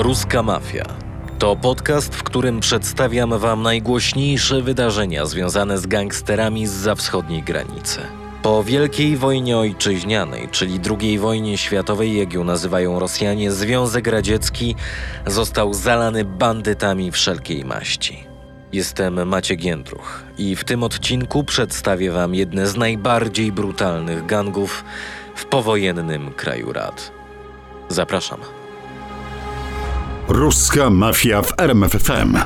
Ruska Mafia to podcast, w którym przedstawiam Wam najgłośniejsze wydarzenia związane z gangsterami z wschodniej granicy. Po Wielkiej Wojnie Ojczyźnianej, czyli II wojnie światowej, jak ją nazywają Rosjanie, Związek Radziecki został zalany bandytami wszelkiej maści. Jestem Maciek Jędruch i w tym odcinku przedstawię Wam jedne z najbardziej brutalnych gangów w powojennym kraju rad. Zapraszam. Ruska mafia w RMFFM.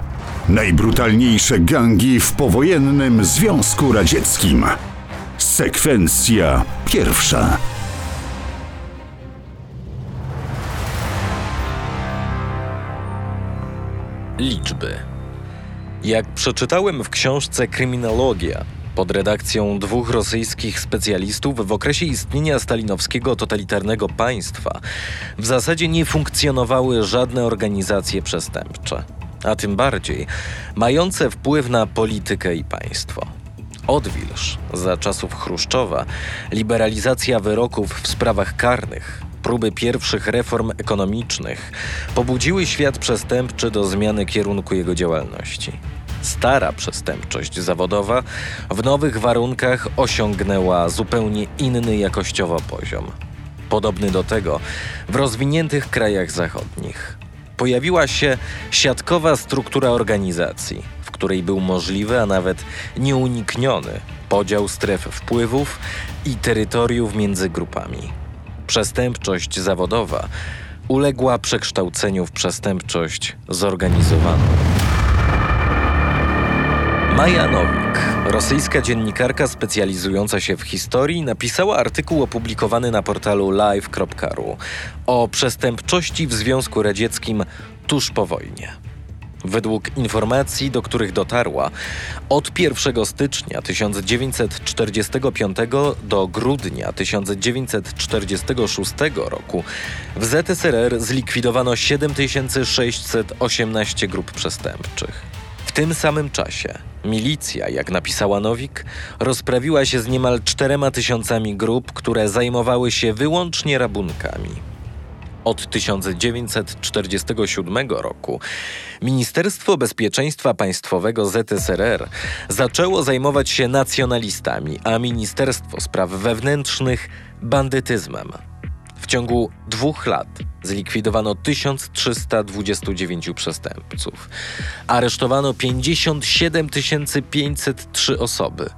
Najbrutalniejsze gangi w powojennym Związku Radzieckim. Sekwencja pierwsza. Liczby. Jak przeczytałem w książce Kryminologia pod redakcją dwóch rosyjskich specjalistów w okresie istnienia stalinowskiego totalitarnego państwa, w zasadzie nie funkcjonowały żadne organizacje przestępcze, a tym bardziej mające wpływ na politykę i państwo. Odwilż za czasów Chruszczowa, liberalizacja wyroków w sprawach karnych, próby pierwszych reform ekonomicznych pobudziły świat przestępczy do zmiany kierunku jego działalności. Stara przestępczość zawodowa w nowych warunkach osiągnęła zupełnie inny jakościowo poziom. Podobny do tego w rozwiniętych krajach zachodnich. Pojawiła się siatkowa struktura organizacji, w której był możliwy, a nawet nieunikniony podział stref wpływów i terytoriów między grupami. Przestępczość zawodowa uległa przekształceniu w przestępczość zorganizowaną. Maja Nowik, rosyjska dziennikarka specjalizująca się w historii, napisała artykuł opublikowany na portalu live.ru o przestępczości w Związku Radzieckim tuż po wojnie. Według informacji, do których dotarła, od 1 stycznia 1945 do grudnia 1946 roku w ZSRR zlikwidowano 7618 grup przestępczych. W tym samym czasie milicja, jak napisała Nowik, rozprawiła się z niemal czterema tysiącami grup, które zajmowały się wyłącznie rabunkami. Od 1947 roku Ministerstwo Bezpieczeństwa Państwowego ZSRR zaczęło zajmować się nacjonalistami, a Ministerstwo Spraw Wewnętrznych bandytyzmem. W ciągu dwóch lat zlikwidowano 1329 przestępców. Aresztowano 57 503 osoby,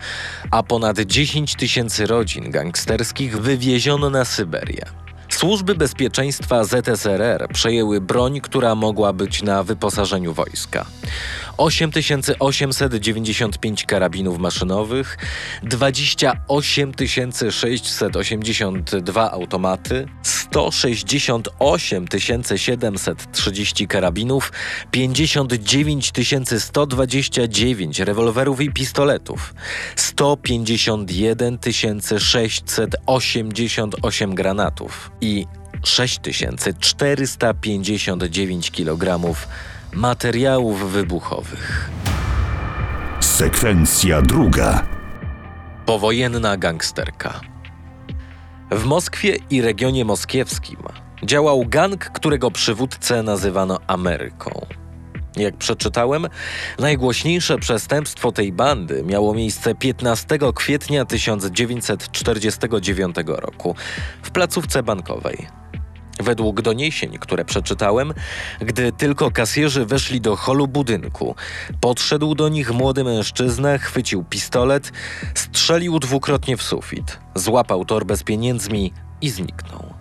a ponad 10 tysięcy rodzin gangsterskich wywieziono na Syberię. Służby bezpieczeństwa ZSRR przejęły broń, która mogła być na wyposażeniu wojska. 8895 karabinów maszynowych, 28 682 automaty, 168 730 karabinów, 59 129 rewolwerów i pistoletów, 151 688 granatów i 6459 kg materiałów wybuchowych. Sekwencja druga. Powojenna gangsterka. W Moskwie i regionie moskiewskim działał gang, którego przywódcę nazywano Ameryką. Jak przeczytałem, najgłośniejsze przestępstwo tej bandy miało miejsce 15 kwietnia 1949 roku w placówce bankowej. Według doniesień, które przeczytałem, gdy tylko kasjerzy weszli do holu budynku, podszedł do nich młody mężczyzna, chwycił pistolet, strzelił dwukrotnie w sufit, złapał torbę z pieniędzmi i zniknął.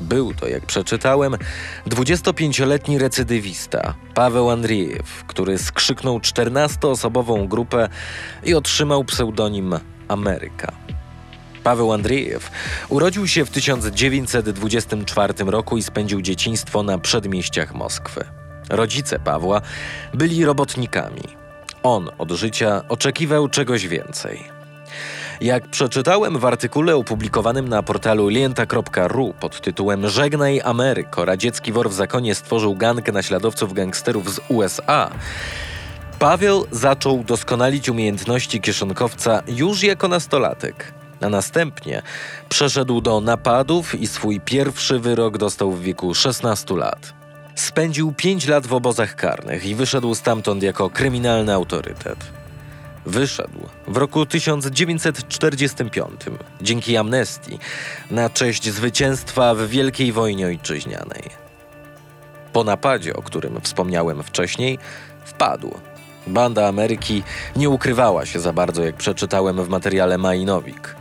Był to, jak przeczytałem, 25-letni recydywista Paweł Andriejew, który skrzyknął 14-osobową grupę i otrzymał pseudonim Ameryka. Paweł Andriejew urodził się w 1924 roku i spędził dzieciństwo na przedmieściach Moskwy. Rodzice Pawła byli robotnikami. On od życia oczekiwał czegoś więcej. Jak przeczytałem w artykule opublikowanym na portalu lienta.ru pod tytułem Żegnaj Ameryko, radziecki wor w zakonie stworzył gang naśladowców gangsterów z USA, Paweł zaczął doskonalić umiejętności kieszonkowca już jako nastolatek. a następnie przeszedł do napadów i swój pierwszy wyrok dostał w wieku 16 lat. Spędził 5 lat w obozach karnych i wyszedł stamtąd jako kryminalny autorytet. Wyszedł w roku 1945 dzięki amnestii na cześć zwycięstwa w Wielkiej Wojnie Ojczyźnianej. Po napadzie, o którym wspomniałem wcześniej, wpadł. Banda Ameryki nie ukrywała się za bardzo, jak przeczytałem w materiale Majnowik.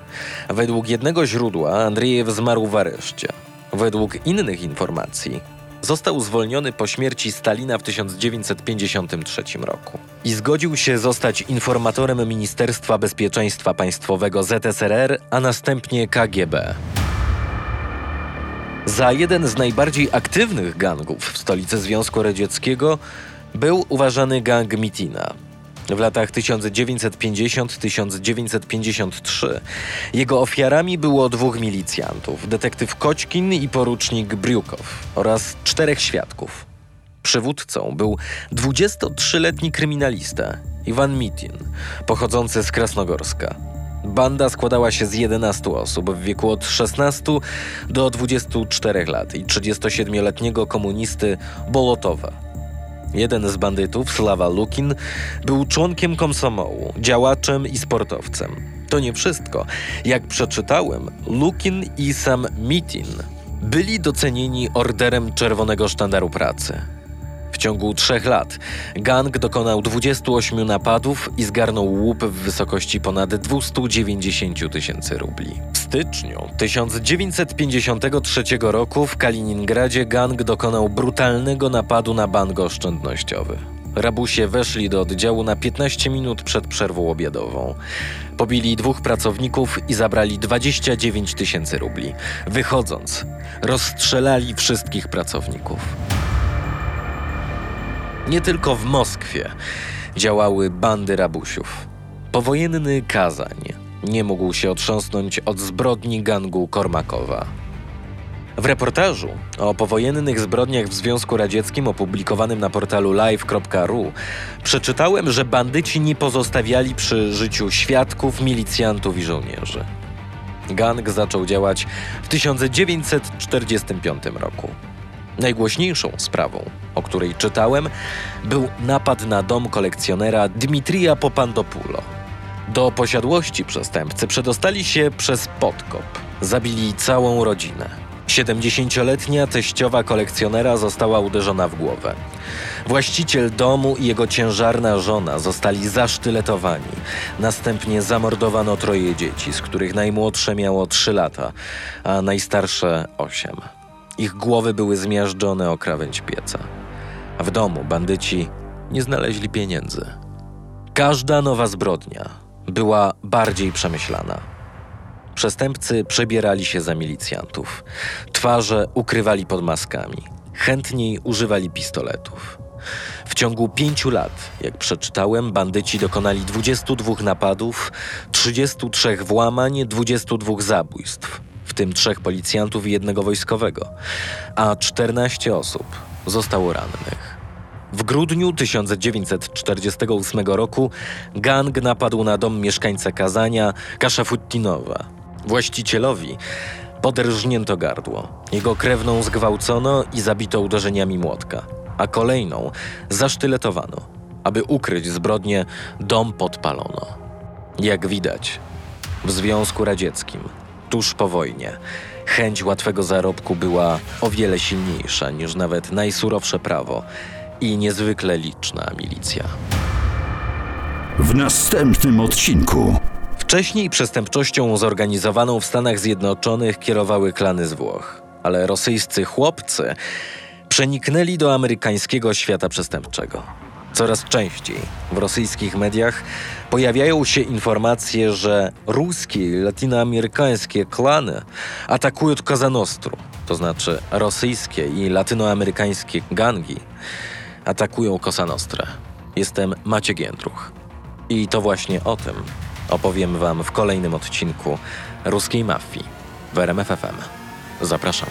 Według jednego źródła Andrzejew zmarł w areszcie. Według innych informacji został zwolniony po śmierci Stalina w 1953 roku i zgodził się zostać informatorem Ministerstwa Bezpieczeństwa Państwowego ZSRR, a następnie KGB. Za jeden z najbardziej aktywnych gangów w stolicy Związku Radzieckiego był uważany gang Mitina. W latach 1950-1953 jego ofiarami było dwóch milicjantów, detektyw Koćkin i porucznik Briukow oraz czterech świadków. Przywódcą był 23-letni kryminalista Iwan Mitin, pochodzący z Krasnogorska. Banda składała się z 11 osób w wieku od 16 do 24 lat i 37-letniego komunisty Bolotowa. Jeden z bandytów, Slawa Lukin, był członkiem komsomołu, działaczem i sportowcem. To nie wszystko. Jak przeczytałem, Lukin i sam Mitin byli docenieni orderem Czerwonego Sztandaru Pracy. Ciągu trzech lat gang dokonał 28 napadów i zgarnął łup w wysokości ponad 290 tysięcy rubli. W styczniu 1953 roku w Kaliningradzie gang dokonał brutalnego napadu na bank oszczędnościowy. Rabusie weszli do oddziału na 15 minut przed przerwą obiadową. Pobili dwóch pracowników i zabrali 29 tysięcy rubli. Wychodząc, rozstrzelali wszystkich pracowników. Nie tylko w Moskwie działały bandy rabusiów. Powojenny Kazań nie mógł się otrząsnąć od zbrodni gangu Kormakowa. W reportażu o powojennych zbrodniach w Związku Radzieckim opublikowanym na portalu live.ru przeczytałem, że bandyci nie pozostawiali przy życiu świadków, milicjantów i żołnierzy. Gang zaczął działać w 1945 roku. Najgłośniejszą sprawą, o której czytałem, był napad na dom kolekcjonera Dmitrija Popandopulo. Do posiadłości przestępcy przedostali się przez podkop. Zabili całą rodzinę. 70-letnia teściowa kolekcjonera została uderzona w głowę. Właściciel domu i jego ciężarna żona zostali zasztyletowani. Następnie zamordowano troje dzieci, z których najmłodsze miało 3 lata, a najstarsze 8. Ich głowy były zmiażdżone o krawędź pieca. A w domu bandyci nie znaleźli pieniędzy. Każda nowa zbrodnia była bardziej przemyślana. Przestępcy przebierali się za milicjantów. Twarze ukrywali pod maskami. Chętniej używali pistoletów. W ciągu pięciu lat, jak przeczytałem, bandyci dokonali 22 napadów, 33 włamań, 22 zabójstw, w tym trzech policjantów i jednego wojskowego, a 14 osób zostało rannych. W grudniu 1948 roku gang napadł na dom mieszkańca Kazania Kaszafuttinowa. Właścicielowi poderżnięto gardło. Jego krewną zgwałcono i zabito uderzeniami młotka, a kolejną zasztyletowano. Aby ukryć zbrodnię, dom podpalono. Jak widać, w Związku Radzieckim, tuż po wojnie, chęć łatwego zarobku była o wiele silniejsza niż nawet najsurowsze prawo i niezwykle liczna milicja. W następnym odcinku. Wcześniej przestępczością zorganizowaną w Stanach Zjednoczonych kierowały klany z Włoch, ale rosyjscy chłopcy przeniknęli do amerykańskiego świata przestępczego. Coraz częściej w rosyjskich mediach pojawiają się informacje, że ruskie i latynoamerykańskie klany atakują Kazanostru, to znaczy rosyjskie i latynoamerykańskie gangi atakują Cosa Nostra. Jestem Maciek Jędruch. I to właśnie o tym opowiem Wam w kolejnym odcinku Ruskiej Mafii w RMFFM. Zapraszam.